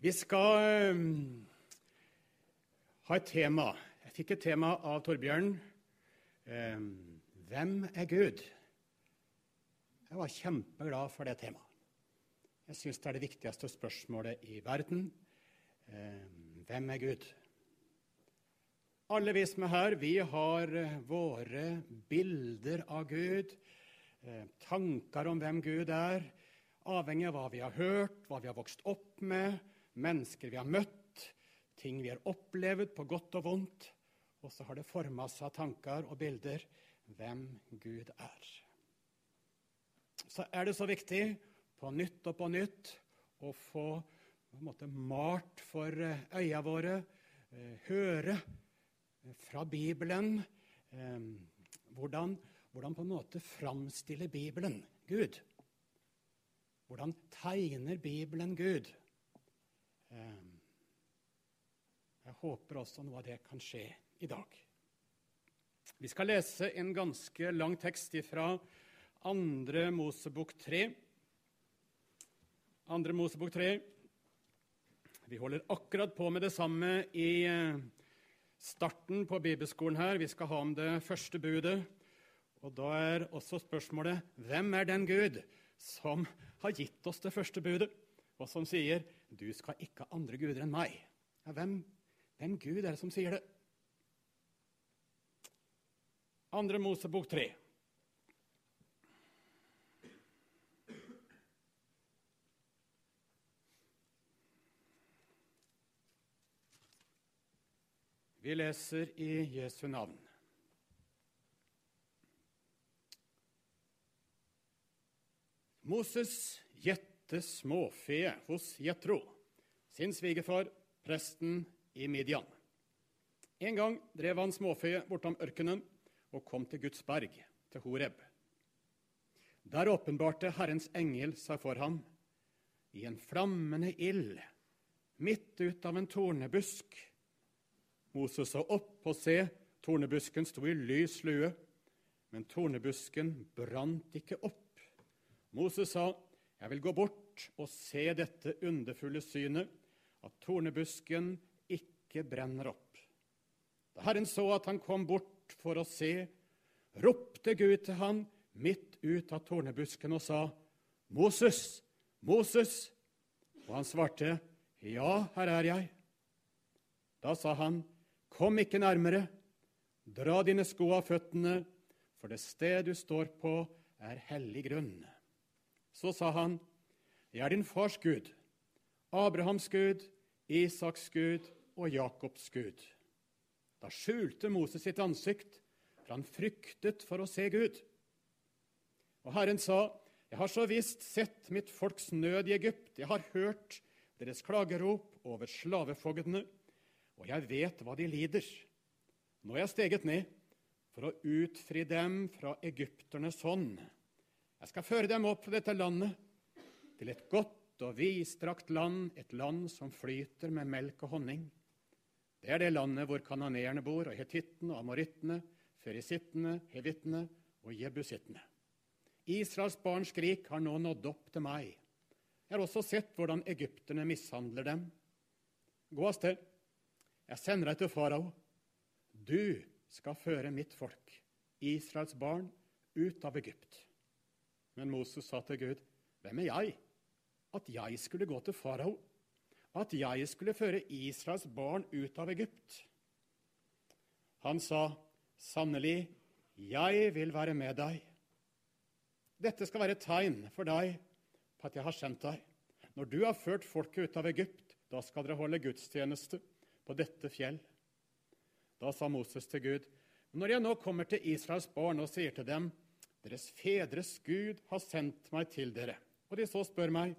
Vi skal um, ha et tema. Jeg fikk et tema av Torbjørn. Um, hvem er Gud? Jeg var kjempeglad for det temaet. Jeg syns det er det viktigste spørsmålet i verden. Um, hvem er Gud? Alle vi som er her, vi har uh, våre bilder av Gud, uh, tanker om hvem Gud er, avhengig av hva vi har hørt, hva vi har vokst opp med mennesker vi har møtt, ting vi har opplevd på godt og vondt. Og så har det forma seg tanker og bilder hvem Gud er. Så er det så viktig på nytt og på nytt å få måte, malt for eh, øya våre, eh, høre eh, fra Bibelen hvordan, hvordan på en måte framstiller Bibelen Gud. Hvordan tegner Bibelen Gud? Ehm, jeg håper også noe av det kan skje i dag. Vi skal lese en ganske lang tekst fra 2. Mosebok 3. 2. Mosebok 3. Vi holder akkurat på med det samme i eh, starten på bibelskolen her. Vi skal ha om det første budet. Og da er også spørsmålet hvem er den Gud som har gitt oss det første budet, og som sier 'Du skal ikke ha andre guder enn meg'. Ja, hvem, hvem Gud er det som sier det? Andre Mosebok 3. Vi leser i Jesu navn. Moses gjette kjøpte småfe hos Jetro, sin svigerfar, presten i Midian. En gang drev han småfe bortom ørkenen og kom til Guds berg, til Horeb. Der åpenbarte Herrens engel seg for ham i en flammende ild midt ut av en tornebusk. Moses så opp og se, tornebusken sto i lys lue, men tornebusken brant ikke opp. Moses sa, 'Jeg vil gå bort og se dette underfulle synet, at tornebusken ikke brenner opp.' Da Herren så at han kom bort for å se, ropte Gud til han midt ut av tornebusken og sa, 'Moses, Moses!' Og han svarte, 'Ja, her er jeg.' Da sa han, 'Kom ikke nærmere. Dra dine sko av føttene, for det sted du står på, er hellig grunn.' Så sa han, 'Jeg er din fars Gud, Abrahams Gud, Isaks Gud og Jakobs Gud.' Da skjulte Moses sitt ansikt, for han fryktet for å se Gud. Og Herren sa, 'Jeg har så visst sett mitt folks nød i Egypt.' 'Jeg har hørt deres klagerop over slavefogdene, og jeg vet hva de lider.' 'Nå er jeg steget ned for å utfri dem fra egypternes hånd.' Jeg skal føre dem opp fra dette landet til et godt og vidstrakt land, et land som flyter med melk og honning. Det er det landet hvor kanoneerne bor, og hetittene og amorittene, ferisittene, hevittene og jebusittene. Israels barns skrik har nå nådd opp til meg. Jeg har også sett hvordan egypterne mishandler dem. Gå av sted. Jeg sender deg til farao. Du skal føre mitt folk, Israels barn, ut av Egypt. Men Moses sa til Gud, 'Hvem er jeg? At jeg skulle gå til farao? At jeg skulle føre Israels barn ut av Egypt?' Han sa, 'Sannelig, jeg vil være med deg.' Dette skal være et tegn for deg på at jeg har sendt deg. Når du har ført folket ut av Egypt, da skal dere holde gudstjeneste på dette fjell. Da sa Moses til Gud, når jeg nå kommer til Israels barn og sier til dem:" Deres fedres Gud har sendt meg til dere. Og de så spør meg,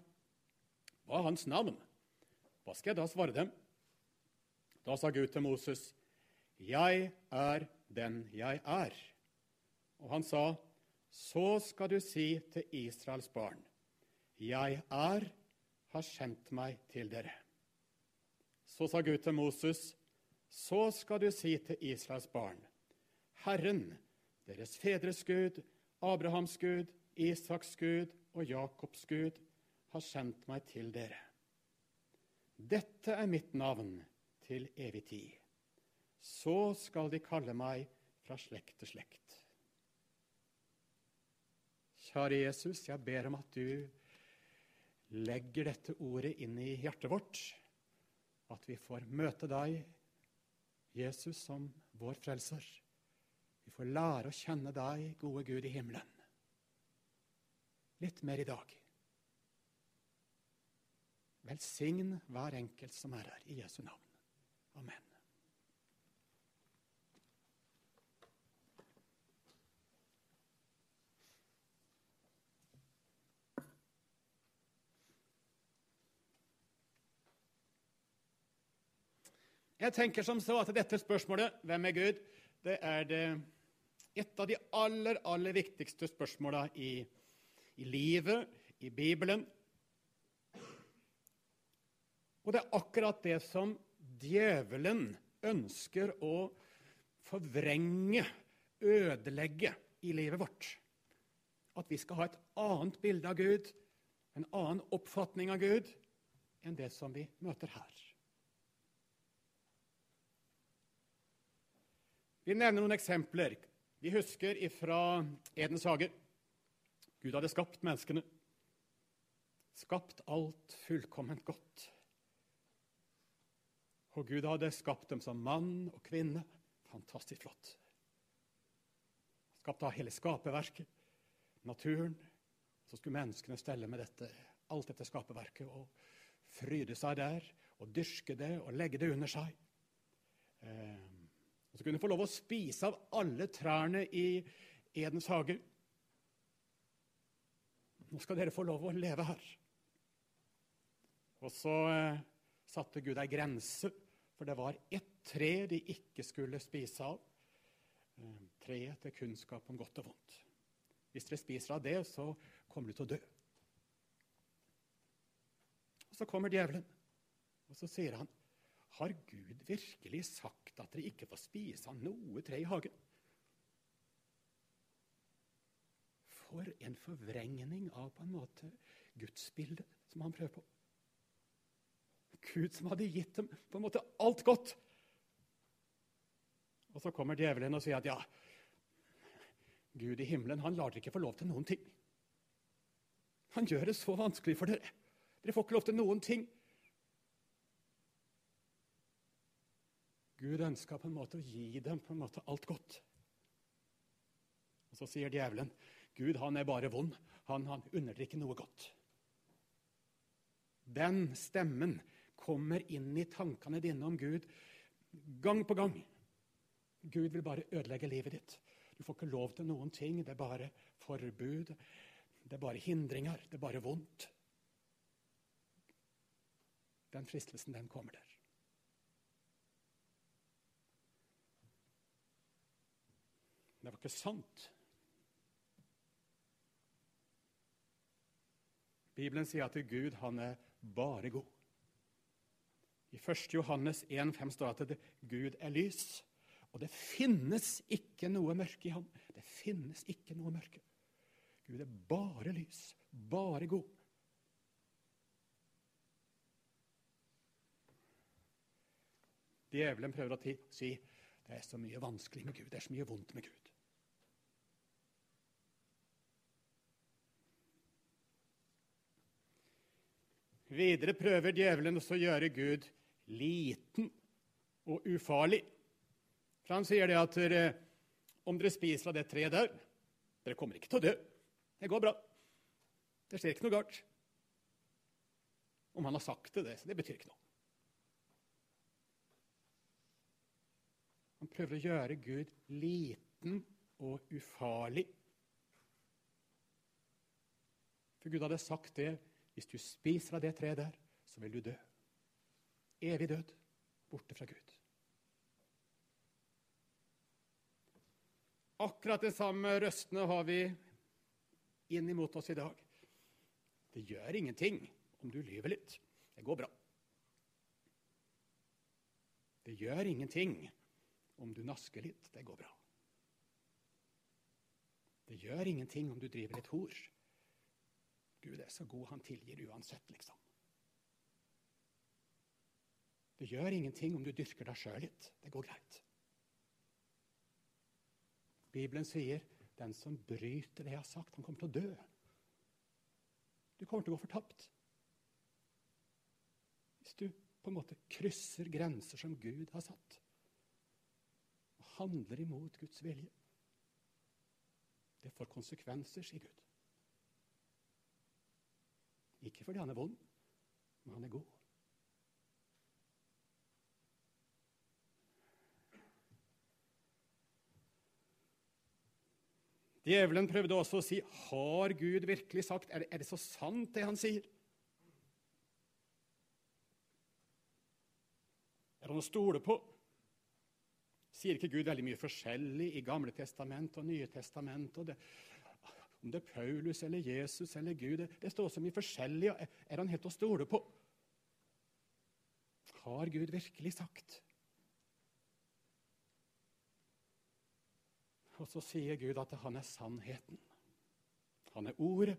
hva er hans navn? Hva skal jeg da svare dem? Da sa Gud til Moses, jeg er den jeg er. Og han sa, så skal du si til Israels barn, jeg er, har sendt meg til dere. Så sa Gud til Moses, så skal du si til Israels barn, Herren, deres fedres Gud, Abrahams Gud, Isaks Gud og Jakobs Gud har sendt meg til dere. Dette er mitt navn til evig tid. Så skal de kalle meg fra slekt til slekt. Kjære Jesus, jeg ber om at du legger dette ordet inn i hjertet vårt. At vi får møte deg, Jesus, som vår frelser. Vi får lære å kjenne deg, gode Gud i himmelen. Litt mer i dag. Velsign hver enkelt som er her, i Jesu navn. Amen. Jeg tenker som så at dette spørsmålet, 'Hvem er Gud?', det er det et av de aller, aller viktigste spørsmåla i, i livet, i Bibelen. Og det er akkurat det som djevelen ønsker å forvrenge, ødelegge, i livet vårt. At vi skal ha et annet bilde av Gud, en annen oppfatning av Gud, enn det som vi møter her. Vi nevner noen eksempler. Vi husker fra Edens hage. Gud hadde skapt menneskene. Skapt alt fullkomment godt. Og Gud hadde skapt dem som mann og kvinne. Fantastisk flott. Skapt av hele skaperverket, naturen. Så skulle menneskene stelle med dette, alt dette skaperverket og fryde seg der og dyrke det og legge det under seg. Eh, og så kunne de få lov å spise av alle trærne i Edens hage. Nå skal dere få lov å leve her. Og så eh, satte Gud ei grense, for det var ett tre de ikke skulle spise av. Eh, treet til kunnskap om godt og vondt. Hvis dere spiser av det, så kommer du til å dø. Og Så kommer djevelen, og så sier han har Gud virkelig sagt at dere ikke får spise av noe tre i hagen? For en forvrengning av på en måte gudsbildet som han prøver på. Gud som hadde gitt dem på en måte alt godt. Og så kommer djevelen og sier at ja, Gud i himmelen han lar dere ikke få lov til noen ting. Han gjør det så vanskelig for dere. Dere får ikke lov til noen ting. Gud ønska på en måte å gi dem på en måte alt godt. Og Så sier djevelen Gud han er bare vond. Han, han unner dere ikke noe godt. Den stemmen kommer inn i tankene dine om Gud gang på gang. Gud vil bare ødelegge livet ditt. Du får ikke lov til noen ting. Det er bare forbud. Det er bare hindringer. Det er bare vondt. Den fristelsen, den kommer der. Det var ikke sant. Bibelen sier at Gud han er bare god. I 1. Johannes 1,5 står det at Gud er lys. Og det finnes ikke noe mørke i ham. Det finnes ikke noe mørke. Gud er bare lys, bare god. Djevelen prøver å si det er så mye vanskelig med Gud, det er så mye vondt med Gud. Videre prøver djevelen også å gjøre Gud liten og ufarlig. For han sier det at om dere spiser av det treet der Dere kommer ikke til å dø. Det går bra. Det skjer ikke noe galt. Om han har sagt det, det, det betyr ikke noe. Han prøver å gjøre Gud liten og ufarlig. For Gud hadde sagt det hvis du spiser av det treet der, så vil du dø. Evig død, borte fra Gud. Akkurat det samme røstene har vi inn imot oss i dag. Det gjør ingenting om du lyver litt. Det går bra. Det gjør ingenting om du nasker litt. Det går bra. Det gjør ingenting om du driver litt hor. Gud er så god, han tilgir uansett, liksom. Det gjør ingenting om du dyrker deg sjøl litt. Det går greit. Bibelen sier den som bryter det jeg har sagt, han kommer til å dø. Du kommer til å gå fortapt. Hvis du på en måte krysser grenser som Gud har satt, og handler imot Guds vilje. Det får konsekvenser, sier Gud. Ikke fordi han er vond, men han er god. Djevelen prøvde også å si har Gud virkelig sagt er det, er det så sant, det han sier? Er han å stole på? Sier ikke Gud veldig mye forskjellig i Gamle testament og Nye testament? Og det, om det er Paulus eller Jesus eller Gud Det, det står så mye forskjellig. Er, han helt å stole på? Har Gud virkelig sagt? Og så sier Gud at han er sannheten. Han er ordet.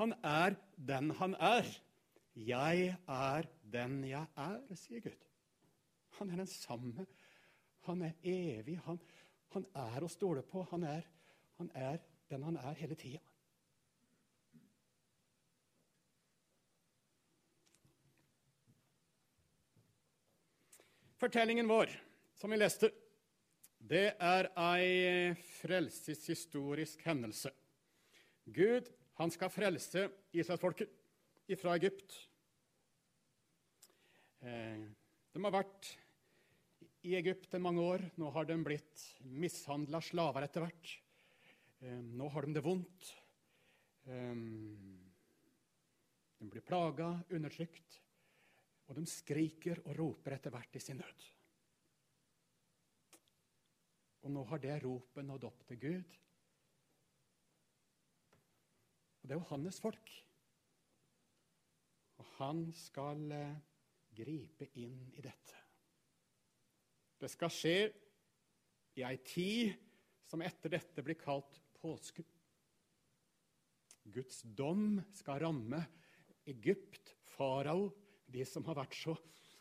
Han er den han er. Jeg er den jeg er, sier Gud. Han er den samme. Han er evig. Han, han er å stole på. Han er, han er den han er hele tida. Fortellingen vår, som vi leste, det er ei frelseshistorisk hendelse. Gud han skal frelse Israelsfolket fra Egypt. Eh, de har vært i Egypt i mange år. Nå har de blitt mishandla slaver etter hvert. Eh, nå har de det vondt. Eh, de blir plaga, undertrykt, og de skriker og roper etter hvert i sin nød. Og nå har det ropet nådd opp til Gud. Og det er jo hans folk. Og han skal eh, gripe inn i dette. Det skal skje i ei tid som etter dette blir kalt påske. Guds dom skal ramme Egypt, farao, de som har vært så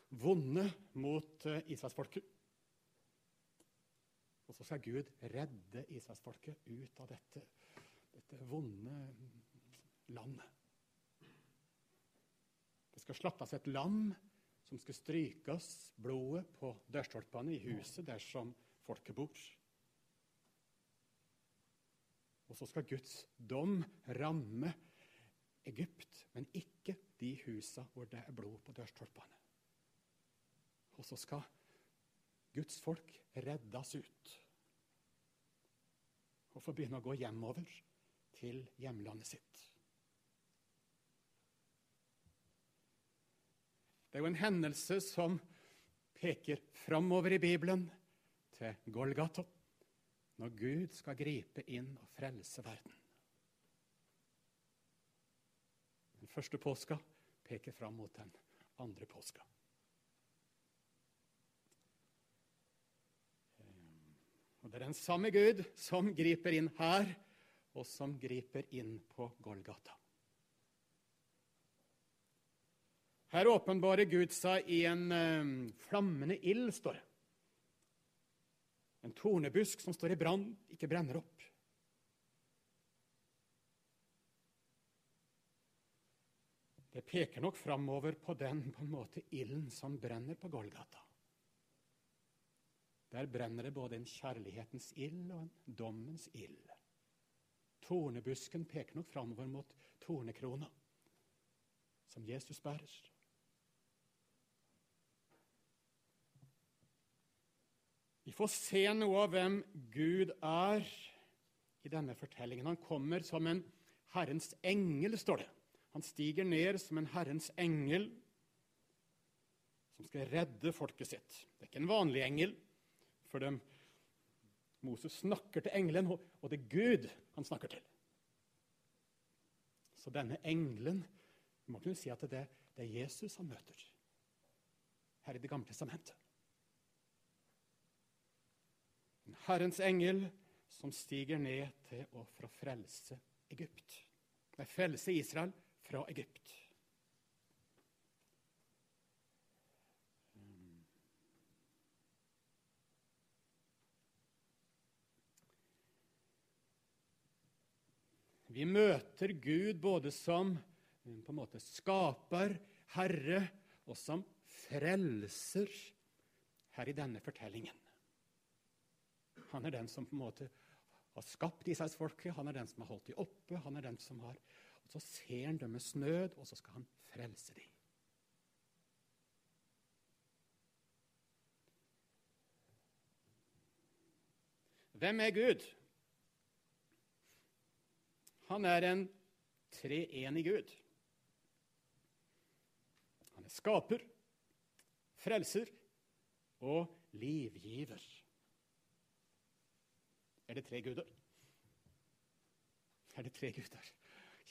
vonde mot eh, Israelsfolket. Og så skal Gud redde Israelsfolket ut av dette, dette vonde landet. Det skal slaktes et lam som skal strykes blodet på dørstolpene i huset dersom folket bor. Og så skal Guds dom ramme Egypt, men ikke de husene hvor det er blod på dørstolpene. Og så skal Guds folk reddes ut og får begynne å gå hjemover til hjemlandet sitt. Det er jo en hendelse som peker framover i Bibelen, til Golgata, når Gud skal gripe inn og frelse verden. Den første påska peker fram mot den andre påska. Det er den samme Gud som griper inn her, og som griper inn på Golgata. Her åpenbarer Gud seg i en um, flammende ild, står det. En tornebusk som står i brann, ikke brenner opp. Det peker nok framover på den på en måte ilden som brenner på Golgata. Der brenner det både en kjærlighetens ild og en dommens ild. Tornebusken peker nok framover mot tornekrona, som Jesus bærer. Vi får se noe av hvem Gud er i denne fortellingen. Han kommer som en Herrens engel, står det. Han stiger ned som en Herrens engel som skal redde folket sitt. Det er ikke en vanlig engel. For dem. Moses snakker til engelen, og det er Gud han snakker til. Så denne engelen Vi må kunne si at det, det er Jesus han møter her i Det gamle testamentet. En Herrens engel som stiger ned til å frelse Egypt. Nei, frelse Israel fra Egypt. Vi møter Gud både som på en måte skaper, herre, og som frelser her i denne fortellingen. Han er den som på en måte har skapt Israelsfolket, han er den som har holdt dem oppe. han er den som har... Og Så ser han deres nød, og så skal han frelse dem. Hvem er Gud? Han er en treenig Gud. Han er skaper, frelser og livgiver. Er det tre guder? Er det tre guder?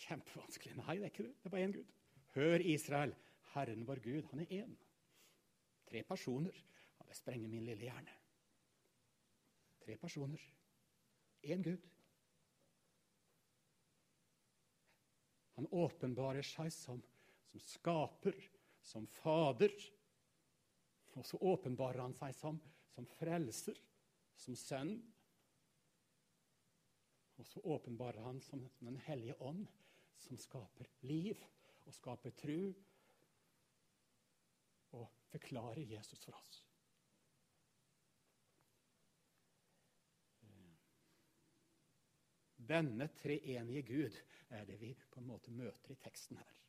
Kjempevanskelig. Nei, det er ikke det. Det er bare én Gud. Hør, Israel. Herren vår Gud, han er én. Tre personer. Ja, det sprenger min lille hjerne. Tre personer. Én Gud. Han åpenbarer seg som, som skaper, som fader. Og så åpenbarer han seg som, som frelser, som sønn. Og så åpenbarer han som, Den hellige ånd, som skaper liv og skaper tru og forklarer Jesus for oss. Denne treenige Gud er det vi på en måte møter i teksten her.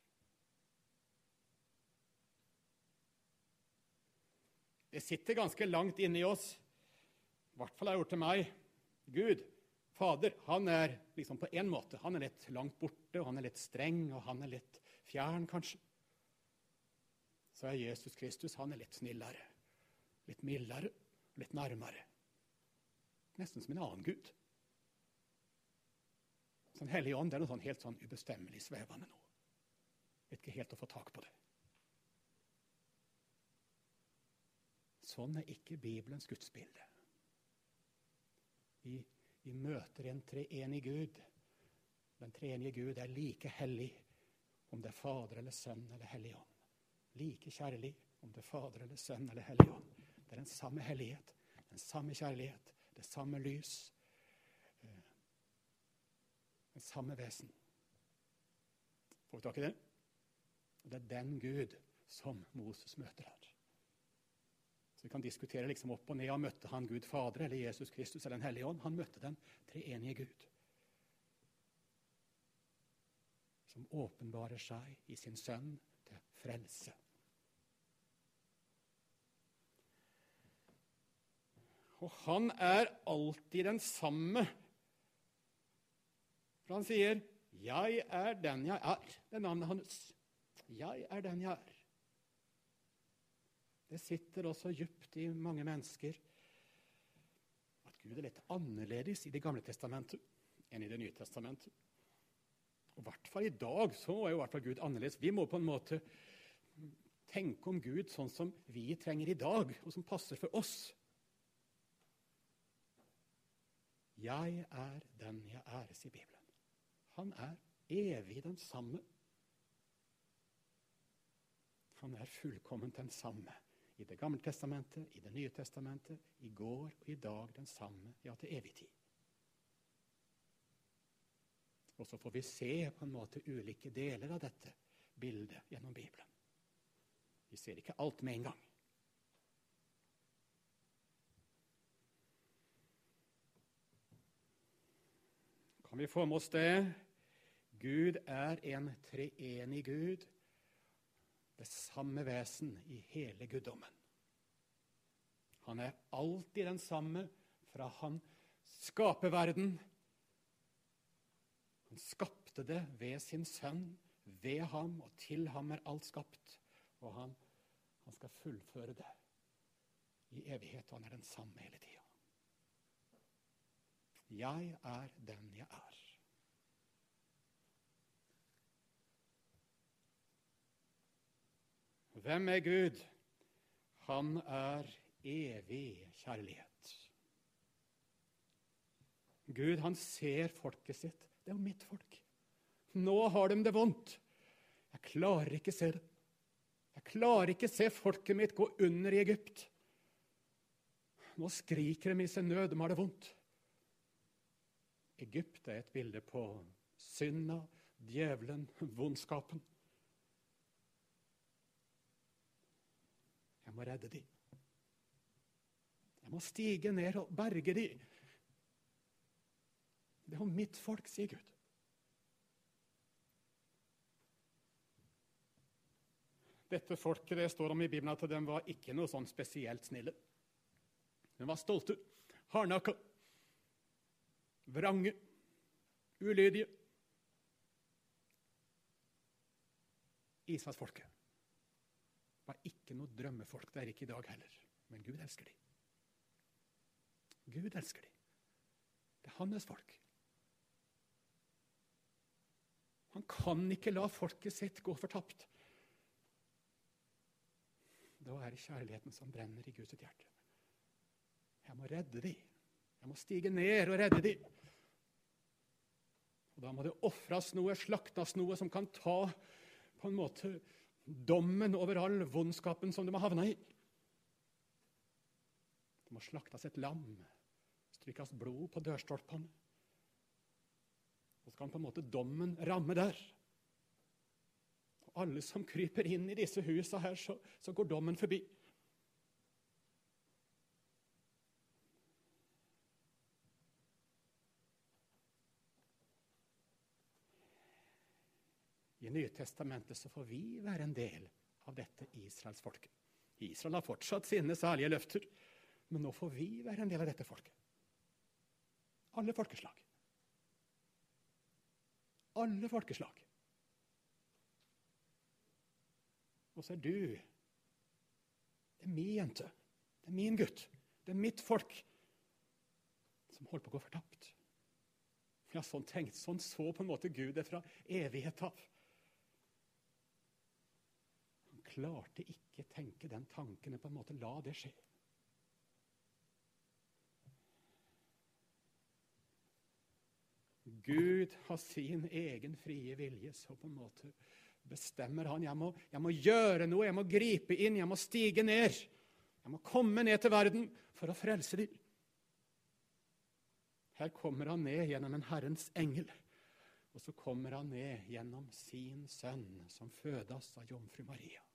Det sitter ganske langt inni oss, i hvert fall har jeg gjort til meg. Gud, Fader, han er liksom på en måte han er litt langt borte, og han er litt streng, og han er litt fjern, kanskje. Så er Jesus Kristus han er litt snillere, litt mildere, litt nærmere. Nesten som en annen gud. Sånn Hellig ånd er noe sånn helt sånn ubestemmelig svevende nå. Vet ikke helt å få tak på det. Sånn er ikke Bibelens gudsbilde. Vi, vi møter en treenig Gud. Den treenige Gud er like hellig om det er Fader eller Sønn eller Hellig ånd. Like kjærlig om det er Fader eller Sønn eller Hellig ånd. Det er den samme hellighet, den samme kjærlighet, det samme lys, den samme vesen. Får vi tak i det? Det er den Gud som Moses møter her. Så Vi kan diskutere liksom opp og ned. Han møtte han Gud Fader eller Jesus Kristus eller Den hellige ånd? Han møtte den treenige Gud. Som åpenbarer seg i sin sønn til frelse. Og han er alltid den samme for han sier, 'Jeg er den jeg er'. Det er navnet hans. Jeg er den jeg er. Det sitter også djupt i mange mennesker at Gud er litt annerledes i Det gamle testamentet enn i Det nye testamentet. Og I hvert fall i dag så er jo hvert fall Gud annerledes. Vi må på en måte tenke om Gud sånn som vi trenger i dag, og som passer for oss. Jeg er den jeg er, sier Bibelen. Han er evig den samme. Han er fullkomment den samme i Det gamle testamentet, i Det nye testamentet, i går og i dag den samme, ja, til evig tid. Og så får vi se på en måte ulike deler av dette bildet gjennom Bibelen. Vi ser ikke alt med en gang. Kan vi få med oss det? Gud er en treenig Gud, det samme vesen i hele guddommen. Han er alltid den samme fra han skaper verden. Han skapte det ved sin sønn. Ved ham og til ham er alt skapt. Og han, han skal fullføre det i evighet. Og han er den samme hele tida. Jeg er den jeg er. Hvem er Gud? Han er evig kjærlighet. Gud, han ser folket sitt. Det er jo mitt folk. Nå har de det vondt. Jeg klarer ikke se det. Jeg klarer ikke se folket mitt gå under i Egypt. Nå skriker de i sin nød. De har det vondt. Egypt er et bilde på synda, djevelen, vondskapen. Jeg må redde dem. Jeg må stige ned og berge dem. Det er jo mitt folk, sier Gud. Dette folket det står om i Bibelen at de var ikke noe sånn spesielt snille. De var stolte, hardnakka, vrange, ulydige. Israelsfolket var ikke noe drømmefolk. Det er ikke i dag heller. Men Gud elsker dem. Gud elsker dem. Det er hans folk. Han kan ikke la folket sitt gå fortapt. Da er det kjærligheten som brenner i Guds hjerte. Jeg må redde dem. Jeg må stige ned og redde dem. Og Da må det ofres noe, slaktes noe, som kan ta på en måte dommen over all vondskapen som de har havna i. Det må slaktes et lam, strykes blod på dørstolpene. Og så kan på en måte dommen ramme der. Og alle som kryper inn i disse husene her, så, så går dommen forbi. I Nytestamentet så får vi være en del av dette Israels folke. Israel har fortsatt sine særlige løfter, men nå får vi være en del av dette folket. Alle folkeslag. Alle folkeslag. Og så er du Det er min jente. Det er min gutt. Det er mitt folk som holder på å gå fortapt. Ja, sånn, tenkt, sånn så på en måte Gud det fra evighet av klarte ikke tenke den tanken på en måte la det skje. Gud har sin egen frie vilje, så på en måte bestemmer han. Jeg må, jeg må gjøre noe, jeg må gripe inn, jeg må stige ned. Jeg må komme ned til verden for å frelse dem. Her kommer han ned gjennom en Herrens engel. Og så kommer han ned gjennom sin sønn, som fødes av jomfru Maria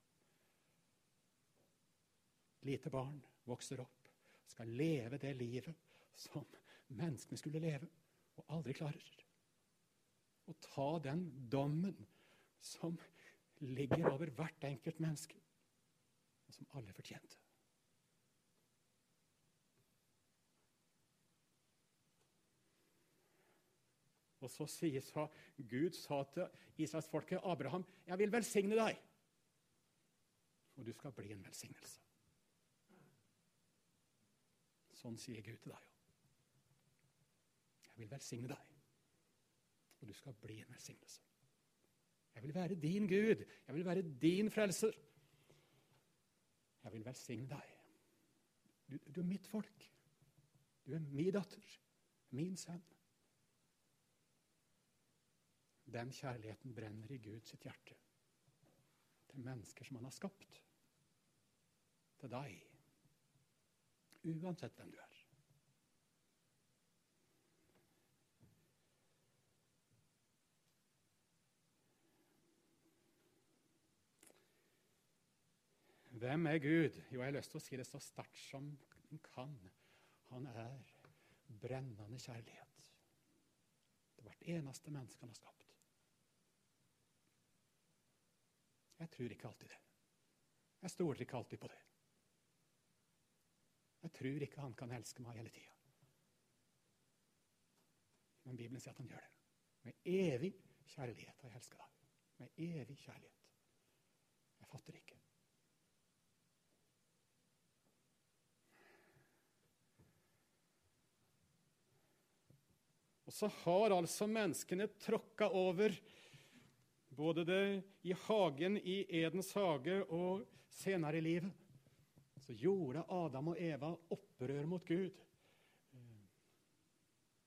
lite barn vokser opp, skal leve det livet som menneskene skulle leve, og aldri klarer. Å ta den dommen som ligger over hvert enkelt menneske, og som alle fortjente. Og så sier det Gud sa til Israelsfolket Abraham, 'Jeg vil velsigne deg, og du skal bli en velsignelse'. Sånn sier Gud til deg òg. Jeg vil velsigne deg, og du skal bli en velsignelse. Jeg vil være din Gud. Jeg vil være din frelser. Jeg vil velsigne deg. Du, du er mitt folk. Du er min datter, min sønn. Den kjærligheten brenner i Guds hjerte til mennesker som han har skapt. Til deg uansett hvem du er. Hvem er Gud? Jo, jeg har lyst til å si det så sterkt som en kan. Han er brennende kjærlighet. Det er hvert eneste menneske han har skapt. Jeg tror ikke alltid det. Jeg stoler ikke alltid på det. Jeg tror ikke han kan elske meg hele tida. Men Bibelen sier at han gjør det. Med evig kjærlighet har jeg elska deg. Med evig kjærlighet. Jeg fatter ikke. Og så har altså menneskene tråkka over både det i hagen i Edens hage og senere i livet så gjorde Adam og Eva opprør mot Gud.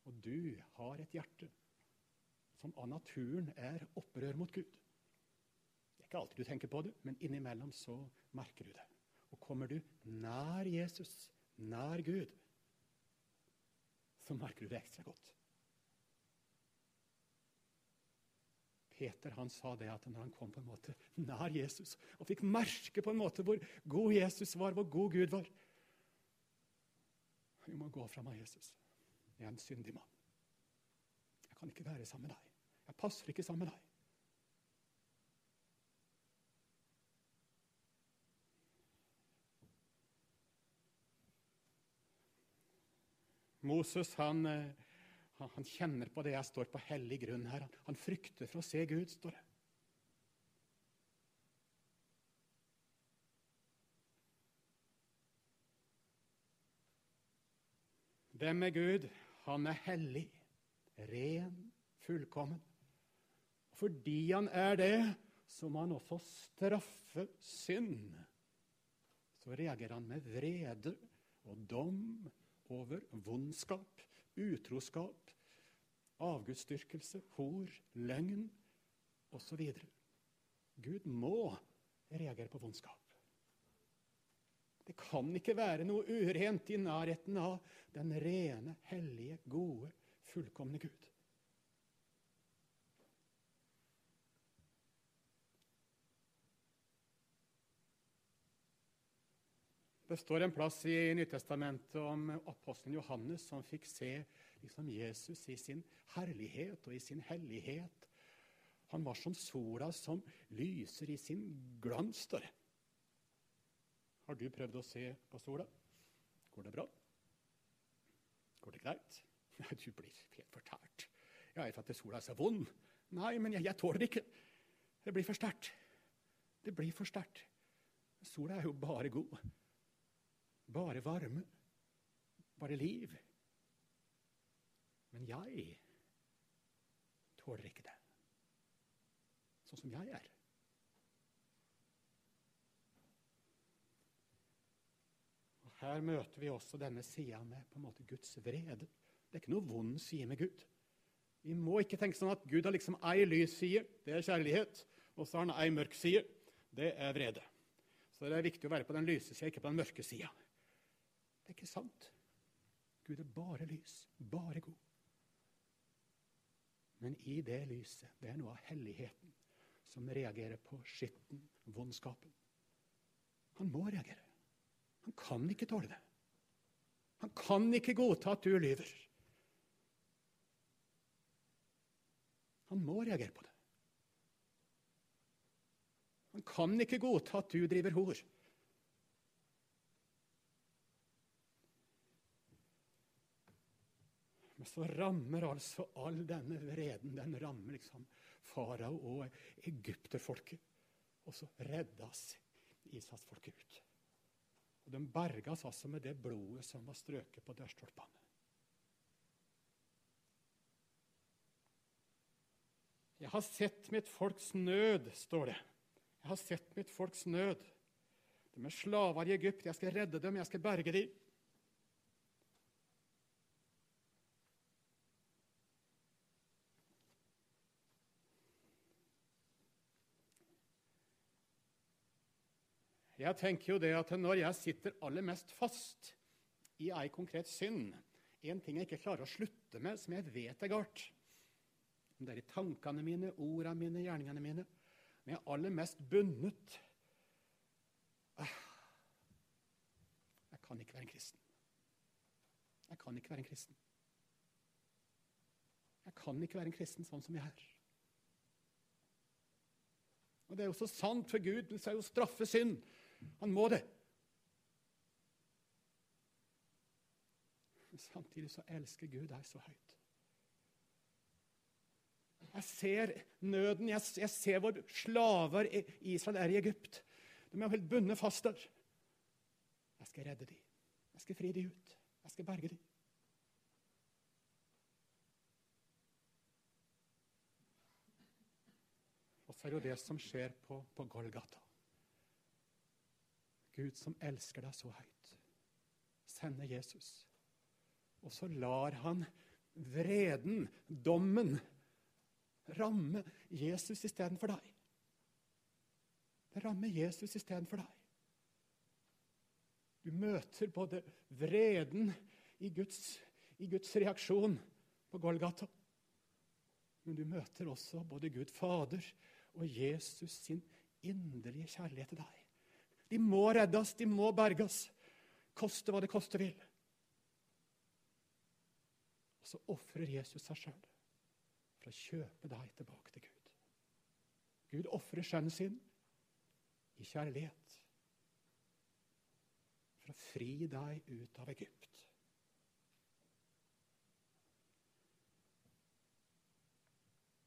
Og du har et hjerte som av naturen er opprør mot Gud. Det er ikke alltid du tenker på det, men innimellom så merker du det. Og kommer du nær Jesus, nær Gud, så merker du det ekstra godt. Peter han sa det at når han kom på en måte nær Jesus og fikk merke på en måte hvor god Jesus var, hvor god Gud var Vi må gå fra meg, Jesus. Jeg er en syndig mann. Jeg kan ikke være sammen med deg. Jeg passer ikke sammen med deg. Moses han, han, kjenner på det jeg står på hellig grunn her. Han frykter for å se Gud, står det. Hvem er Gud? Han er hellig, ren, fullkommen. Fordi han er det, så må han også straffe synd. Så reagerer han med vrede og dom over vondskap, utroskap, avgudsdyrkelse, hor, løgn osv. Gud må reagere på vondskap. Det kan ikke være noe urent i nærheten av den rene, hellige, gode, fullkomne Gud. Det står en plass i Nyttestamentet om apostelen Johannes som fikk se liksom, Jesus i sin herlighet og i sin hellighet. Han var som sola som lyser i sin glans. Der. Har du prøvd å se på sola? Går det bra? Går det greit? Nei, du blir helt fortært. Ja, for at sola er så vond? Nei, men jeg, jeg tåler det ikke. Det blir for sterkt. Det blir for sterkt. Sola er jo bare god bare varme, bare liv. Men jeg tåler ikke det, sånn som jeg er. Og Her møter vi også denne sida med på en måte Guds vrede. Det er ikke noe vond side med Gud. Vi må ikke tenke sånn at Gud har liksom ei lys side, det er kjærlighet, og så har han ei mørk side, det er vrede. Så det er viktig å være på den lyse sida, ikke på den mørke sida. Det er ikke sant. Gud er bare lys, bare god. Men i det lyset, det er noe av helligheten som reagerer på skitten, vondskapen. Han må reagere. Han kan ikke tåle det. Han kan ikke godta at du lyver. Han må reagere på det. Han kan ikke godta at du driver hor. Men så rammer altså all denne vreden den rammer liksom farao og egypterfolket. Og så reddes Israelsfolket ut. Og De berges altså med det blodet som var strøket på dørstolpene. Jeg har sett mitt folks nød, står det. Jeg har sett mitt folks nød. De er slaver i Egypt. Jeg skal redde dem, jeg skal berge dem. Jeg tenker jo det at Når jeg sitter aller mest fast i ei konkret synd, en ting jeg ikke klarer å slutte med, som jeg vet er galt Om det er i tankene mine, ordene mine, gjerningene mine Men jeg er aller mest bundet ah, Jeg kan ikke være en kristen. Jeg kan ikke være en kristen. Jeg kan ikke være en kristen sånn som jeg er. Og Det er jo så sant, for Gud vil jo straffe synd. Han må det. Men samtidig så elsker Gud deg så høyt. Jeg ser nøden. Jeg, jeg ser hvor slaver Israel er i Egypt. De er helt bundet fast der. Jeg skal redde dem. Jeg skal fri dem ut. Jeg skal berge dem. Og så er det jo det som skjer på, på Golgata. Gud som elsker deg så høyt, sender Jesus. Og så lar han vreden, dommen, ramme Jesus istedenfor deg. Det rammer Jesus istedenfor deg. Du møter både vreden i Guds, i Guds reaksjon på Golgata. Men du møter også både Gud Fader og Jesus sin inderlige kjærlighet til deg. De må reddes, de må berges, koste hva det koste vil. Og så ofrer Jesus seg sjøl for å kjøpe deg tilbake til Gud. Gud ofrer sønnen sin i kjærlighet for å fri deg ut av Egypt.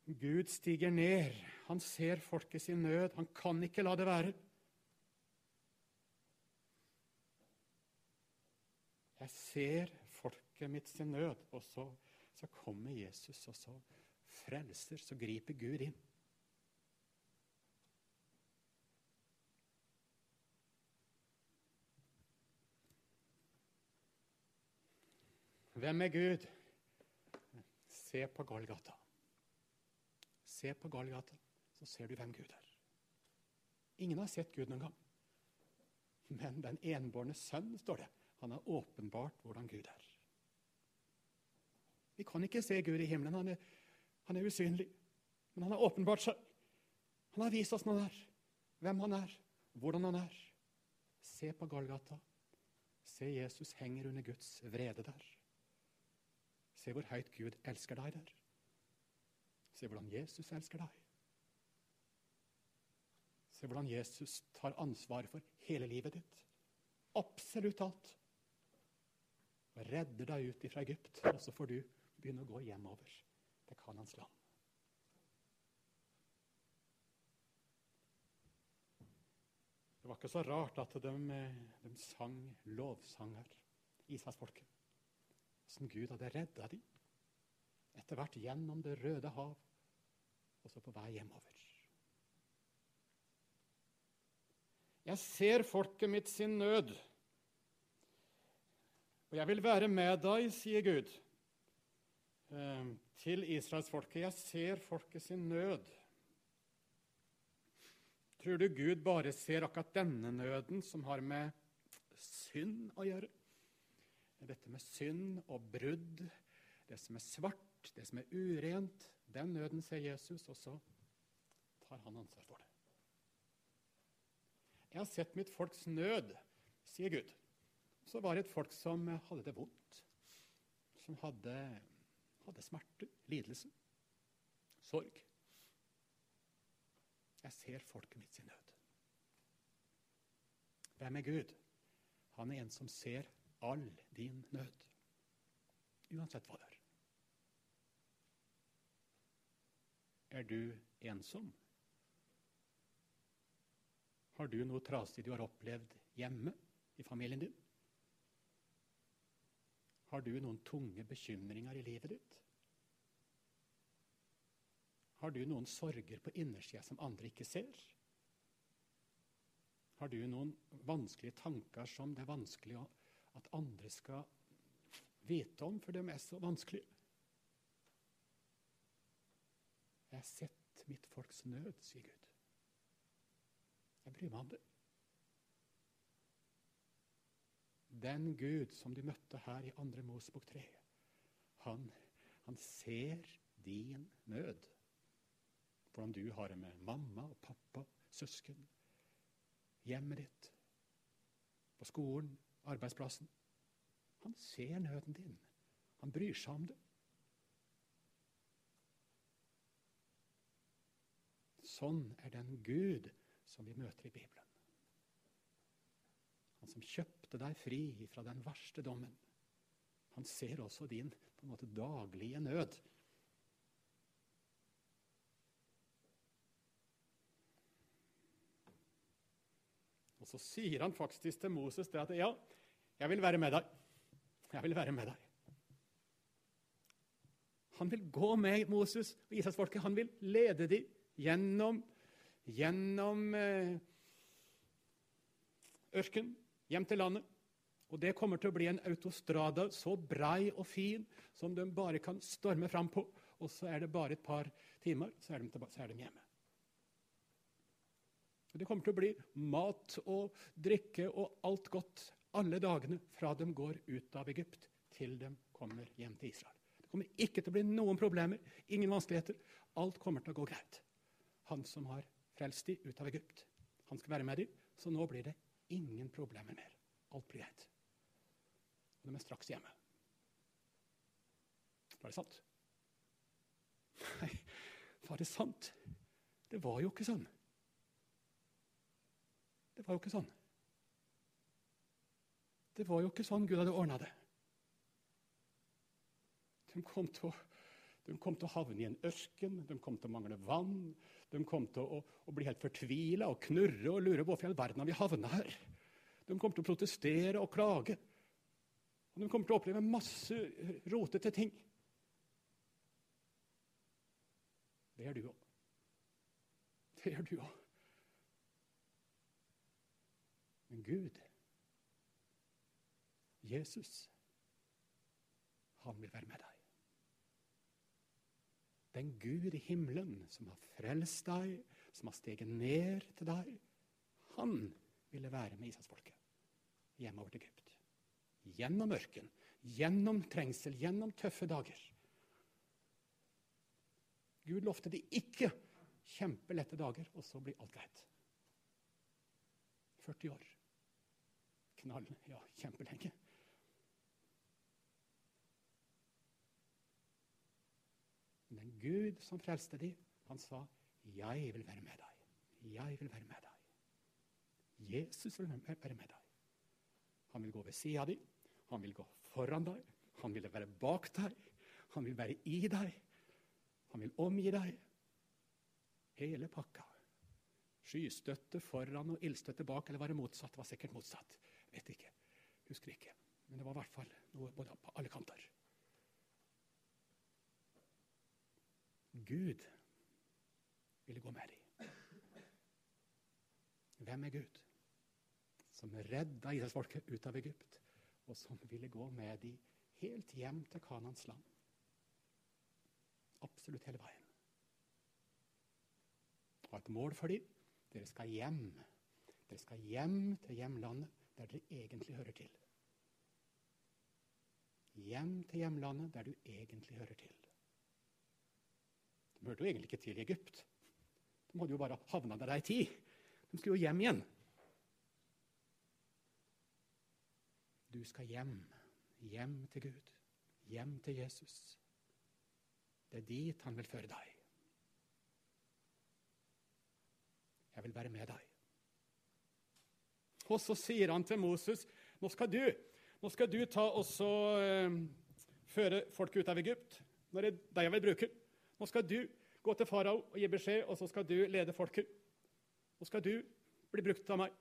Gud stiger ned. Han ser folket sin nød. Han kan ikke la det være. Jeg ser folket mitt sin nød, og så, så kommer Jesus, og så frelser, så griper Gud inn. Hvem er Gud? Se på Golgata. Se på Golgata, så ser du hvem Gud er. Ingen har sett Gud noen gang. Men den enbårne sønn, står det, han har åpenbart hvordan Gud er. Vi kan ikke se Gud i himmelen. Han er, han er usynlig. Men han har åpenbart seg. Han har vist oss hvem han er, hvem han er, hvordan han er. Se på Golgata. Se Jesus henger under Guds vrede der. Se hvor høyt Gud elsker deg der. Se hvordan Jesus elsker deg. Se hvordan Jesus tar ansvaret for hele livet ditt. Absolutt alt. Og redder deg ut fra Egypt, og så får du begynne å gå hjemover til Kanans land. Det var ikke så rart at de, de sang lovsanger, Israelsfolket. Som Gud hadde redda dem etter hvert gjennom Det røde hav og så på vei hjemover. Jeg ser folket mitt sin nød, jeg vil være med deg, sier Gud eh, til israelsfolket. Jeg ser folket sin nød. Tror du Gud bare ser akkurat denne nøden, som har med synd å gjøre? Dette med synd og brudd, det som er svart, det som er urent, den nøden ser Jesus, og så tar han ansvar for det. Jeg har sett mitt folks nød, sier Gud. Så var det et folk som hadde det vondt. Som hadde, hadde smerte, lidelse, sorg. Jeg ser folket mitt sin nød. Hvem er Gud? Han er en som ser all din nød. Uansett hva det er. Er du ensom? Har du noe trasig du har opplevd hjemme i familien din? Har du noen tunge bekymringer i livet ditt? Har du noen sorger på innersida som andre ikke ser? Har du noen vanskelige tanker som det er vanskelig at andre skal vite om, for de er så vanskelige? Jeg har sett mitt folks nød, sier Gud. Jeg bryr meg om det. Den Gud som de møtte her i 2. Mosebok 3, han, han ser din nød. Hvordan du har det med mamma og pappa, søsken, hjemmet ditt, på skolen, arbeidsplassen. Han ser nøden din. Han bryr seg om det. Sånn er den Gud som vi møter i Bibelen. Han som kjøpte deg fri fra den verste dommen. Han ser også din på en måte daglige nød. Og Så sier han faktisk til Moses det at ja, jeg vil være med deg. Jeg vil være med deg. Han vil gå med Moses og Israelsfolket. Han vil lede dem gjennom, gjennom eh, ørken, hjem til landet. Og det kommer til å bli en autostrada så brei og fin som de bare kan storme fram på. Og så er det bare et par timer, så er de, så er de hjemme. Det kommer til å bli mat og drikke og alt godt alle dagene fra de går ut av Egypt, til de kommer hjem til Israel. Det kommer ikke til å bli noen problemer, ingen vanskeligheter. Alt kommer til å gå greit. Han som har frelst de ut av Egypt, han skal være med de, så nå blir det ingen problemer mer. Alt blir greit. Og de er straks hjemme. Var det sant? Nei, var det sant? Det var jo ikke sånn. Det var jo ikke sånn. Det var jo ikke sånn Gud hadde ordna det. De kom, til å, de kom til å havne i en ørken, de kom til å mangle vann. De kom til å, å bli helt fortvila og knurre og lure hvorfor i all verden har vi havna her. De kom til å protestere og klage. Og de kommer til å oppleve masse rotete ting. Det gjør du òg. Det gjør du òg. Men Gud, Jesus, han vil være med deg. Den Gud i himmelen som har frelst deg, som har steget ned til deg, han ville være med Israelsfolket hjemover til Egypt. Gjennom ørken, gjennom trengsel, gjennom tøffe dager. Gud lovte de ikke kjempelette dager, og så blir alt greit. 40 år. Knall. Ja, kjempelenge. Gud som frelste dem, han sa, 'Jeg vil være med deg'. Jeg vil være med deg. Jesus vil være med deg. Han vil gå ved sida deg, han vil gå foran deg, han vil være bak deg, han vil være i deg. Han vil omgi deg. Hele pakka. Skystøtte foran og ildstøtte bak, eller var det motsatt? Det var sikkert motsatt. Vet ikke. Husker ikke. Men det var i hvert fall noe på alle kanter. Gud ville gå med dem. Hvem er Gud? Som redda Israelsfolket ut av Egypt, og som ville gå med dem helt hjem til Kanans land. Absolutt hele veien. Og et mål for dem. Dere skal hjem. Dere skal hjem til hjemlandet, der dere egentlig hører til. Hjem til hjemlandet, der du egentlig hører til. De hørte jo egentlig ikke til i Egypt. De hadde jo bare havna der ei tid. De skulle jo hjem igjen. Du skal hjem. Hjem til Gud. Hjem til Jesus. Det er dit han vil føre deg. Jeg vil være med deg. Og så sier han til Moses nå skal du, nå skal du ta og så, eh, føre folket ut av Egypt. Nå er det deg jeg vil bruke. Nå skal du gå til farao og gi beskjed, og så skal du lede folket. Nå skal du bli brukt av meg.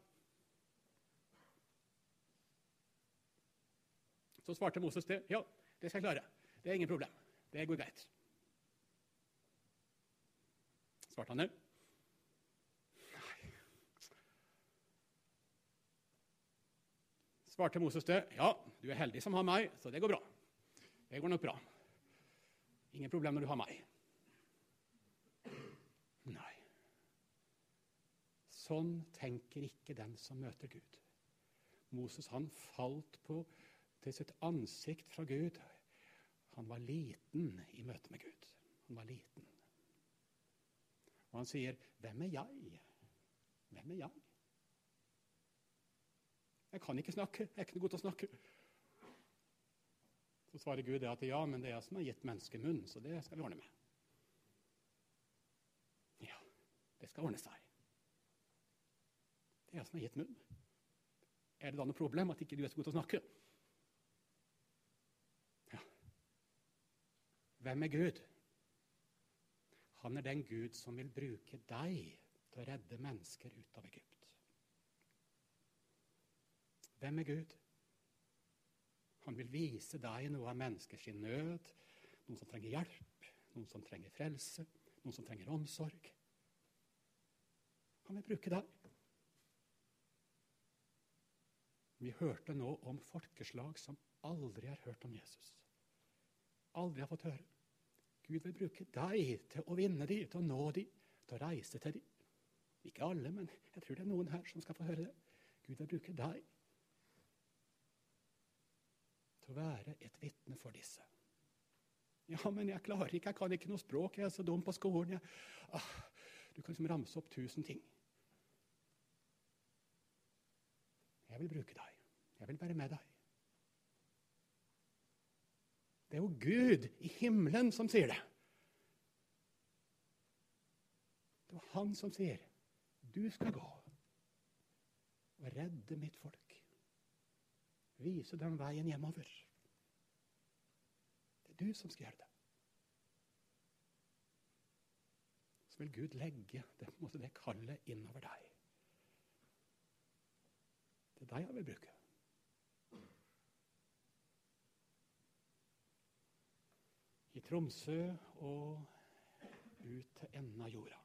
Så svarte Moses det. Ja, det skal jeg klare. Det er ingen problem. Det går greit. Svarte han det? Nei. Svarte Moses det? Ja, du er heldig som har meg, så det går bra. Det går nok bra. Ingen problem når du har meg. Nei. Sånn tenker ikke den som møter Gud. Moses han falt på til sitt ansikt fra Gud. Han var liten i møte med Gud. Han var liten. Og han sier, 'Hvem er jeg? Hvem er jeg?' Jeg kan ikke snakke. Jeg er ikke noe god til å snakke. Så svarer Gud at ja, men det er jeg som har gitt mennesket munn, så det skal vi ordne med. Ja, det skal ordne seg. Jeg som har gitt munn. Er det da noe problem at ikke du er så god til å snakke? Ja. Hvem er Gud? Han er den Gud som vil bruke deg til å redde mennesker ut av Egypt. Hvem er Gud? Han vil vise deg noe av menneskers nød, noen som trenger hjelp, noen som trenger frelse, noen som trenger omsorg. Han vil bruke deg. Vi hørte nå om folkeslag som aldri har hørt om Jesus. Aldri har fått høre. Gud vil bruke deg til å vinne dem, til å nå dem, til å reise til dem. Ikke alle, men jeg tror det er noen her som skal få høre det. Gud vil bruke deg til å være et vitne for disse. Ja, men jeg klarer ikke, jeg kan ikke noe språk, jeg er så dum på skolen. Jeg... Ah, du kan liksom ramse opp tusen ting. Jeg vil bruke deg. Jeg vil være med deg. Det er jo Gud i himmelen som sier det. Det var han som sier, 'Du skal gå og redde mitt folk.' Vise dem veien hjemover. Det er du som skal gjøre det. Så vil Gud legge det, det kallet innover deg. Det er deg jeg vil bruke. I Tromsø og ut til enden av jorda.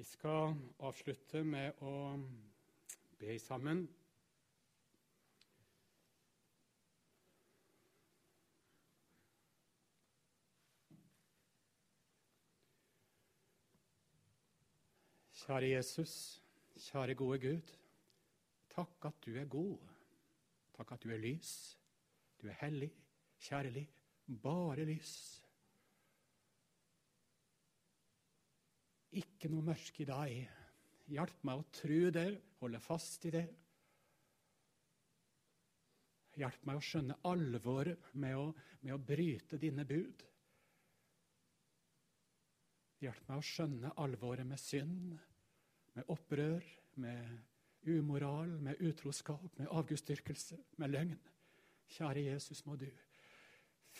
Vi skal avslutte med å be sammen. Kjære Jesus, kjære gode Gud. Takk at du er god. Takk at du er lys. Du er hellig, kjærlig, bare lys. Ikke noe mørke i deg. Hjelp meg å tro det, holde fast i det. Hjelp meg å skjønne alvoret med å, med å bryte dine bud. Hjelp meg å skjønne alvoret med synd, med opprør, med umoral, med utroskap, med avgudsdyrkelse, med løgn. Kjære Jesus, må du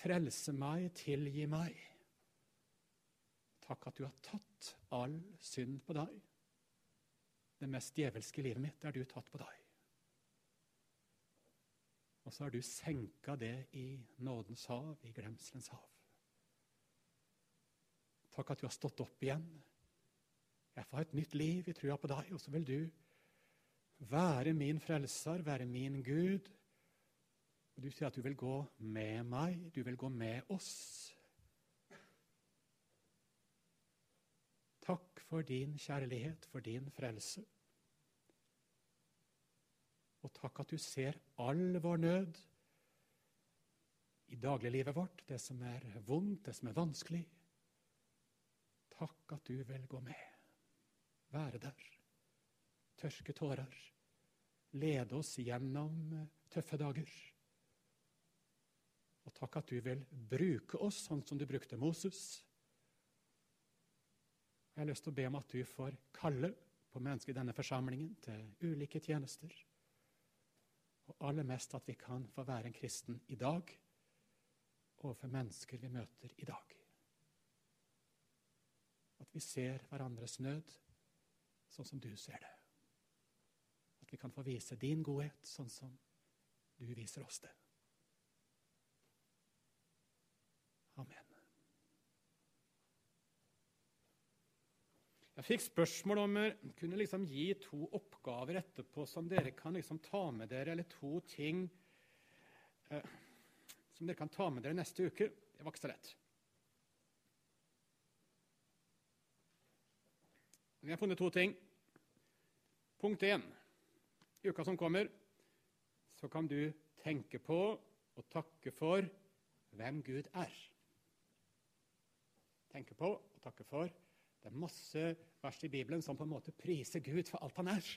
frelse meg, tilgi meg. Takk at du har tatt all synd på deg. Det mest djevelske livet mitt er du tatt på deg. Og så har du senka det i nådens hav, i glemselens hav. Takk at du har stått opp igjen jeg får et nytt liv i trua på deg, og så vil du være min frelser, være min Gud. Du sier at du vil gå med meg, du vil gå med oss. Takk for din kjærlighet, for din frelse. Og takk at du ser all vår nød i dagliglivet vårt, det som er vondt, det som er vanskelig. Takk at du vil gå med være der. Tørke tårer. Lede oss gjennom tøffe dager. Og takk at du vil bruke oss sånn som du brukte Moses. Jeg har lyst til å be om at du får kalle på mennesker i denne forsamlingen til ulike tjenester. Og aller mest at vi kan få være en kristen i dag overfor mennesker vi møter i dag. At vi ser hverandres nød sånn som du ser det. At vi kan få vise din godhet sånn som du viser oss det. Amen. Jeg fikk spørsmål om jeg kunne liksom gi to oppgaver etterpå som dere kan liksom ta med dere, eller to ting eh, som dere kan ta med dere neste uke. Det var ikke så lett. Vi har funnet to ting. Punkt én. I uka som kommer, så kan du tenke på og takke for hvem Gud er. Tenke på og takke for. Det er masse vers i Bibelen som på en måte priser Gud for alt han er.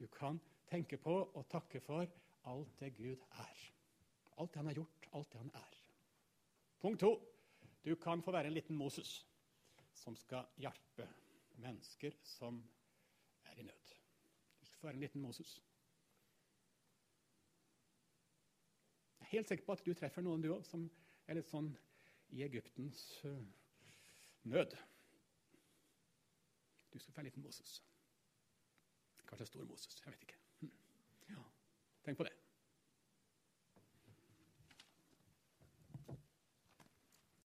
Du kan tenke på og takke for alt det Gud er. Alt det han har gjort, alt det han er. Punkt to. Du kan få være en liten Moses som skal hjelpe mennesker som er i nød. Du skal få være en liten Moses. Jeg er helt sikker på at du treffer noen, du òg, som er litt sånn i Egyptens uh, nød. Du skal få være en liten Moses. Kanskje stor Moses. Jeg vet ikke. Hm. Ja, tenk på det.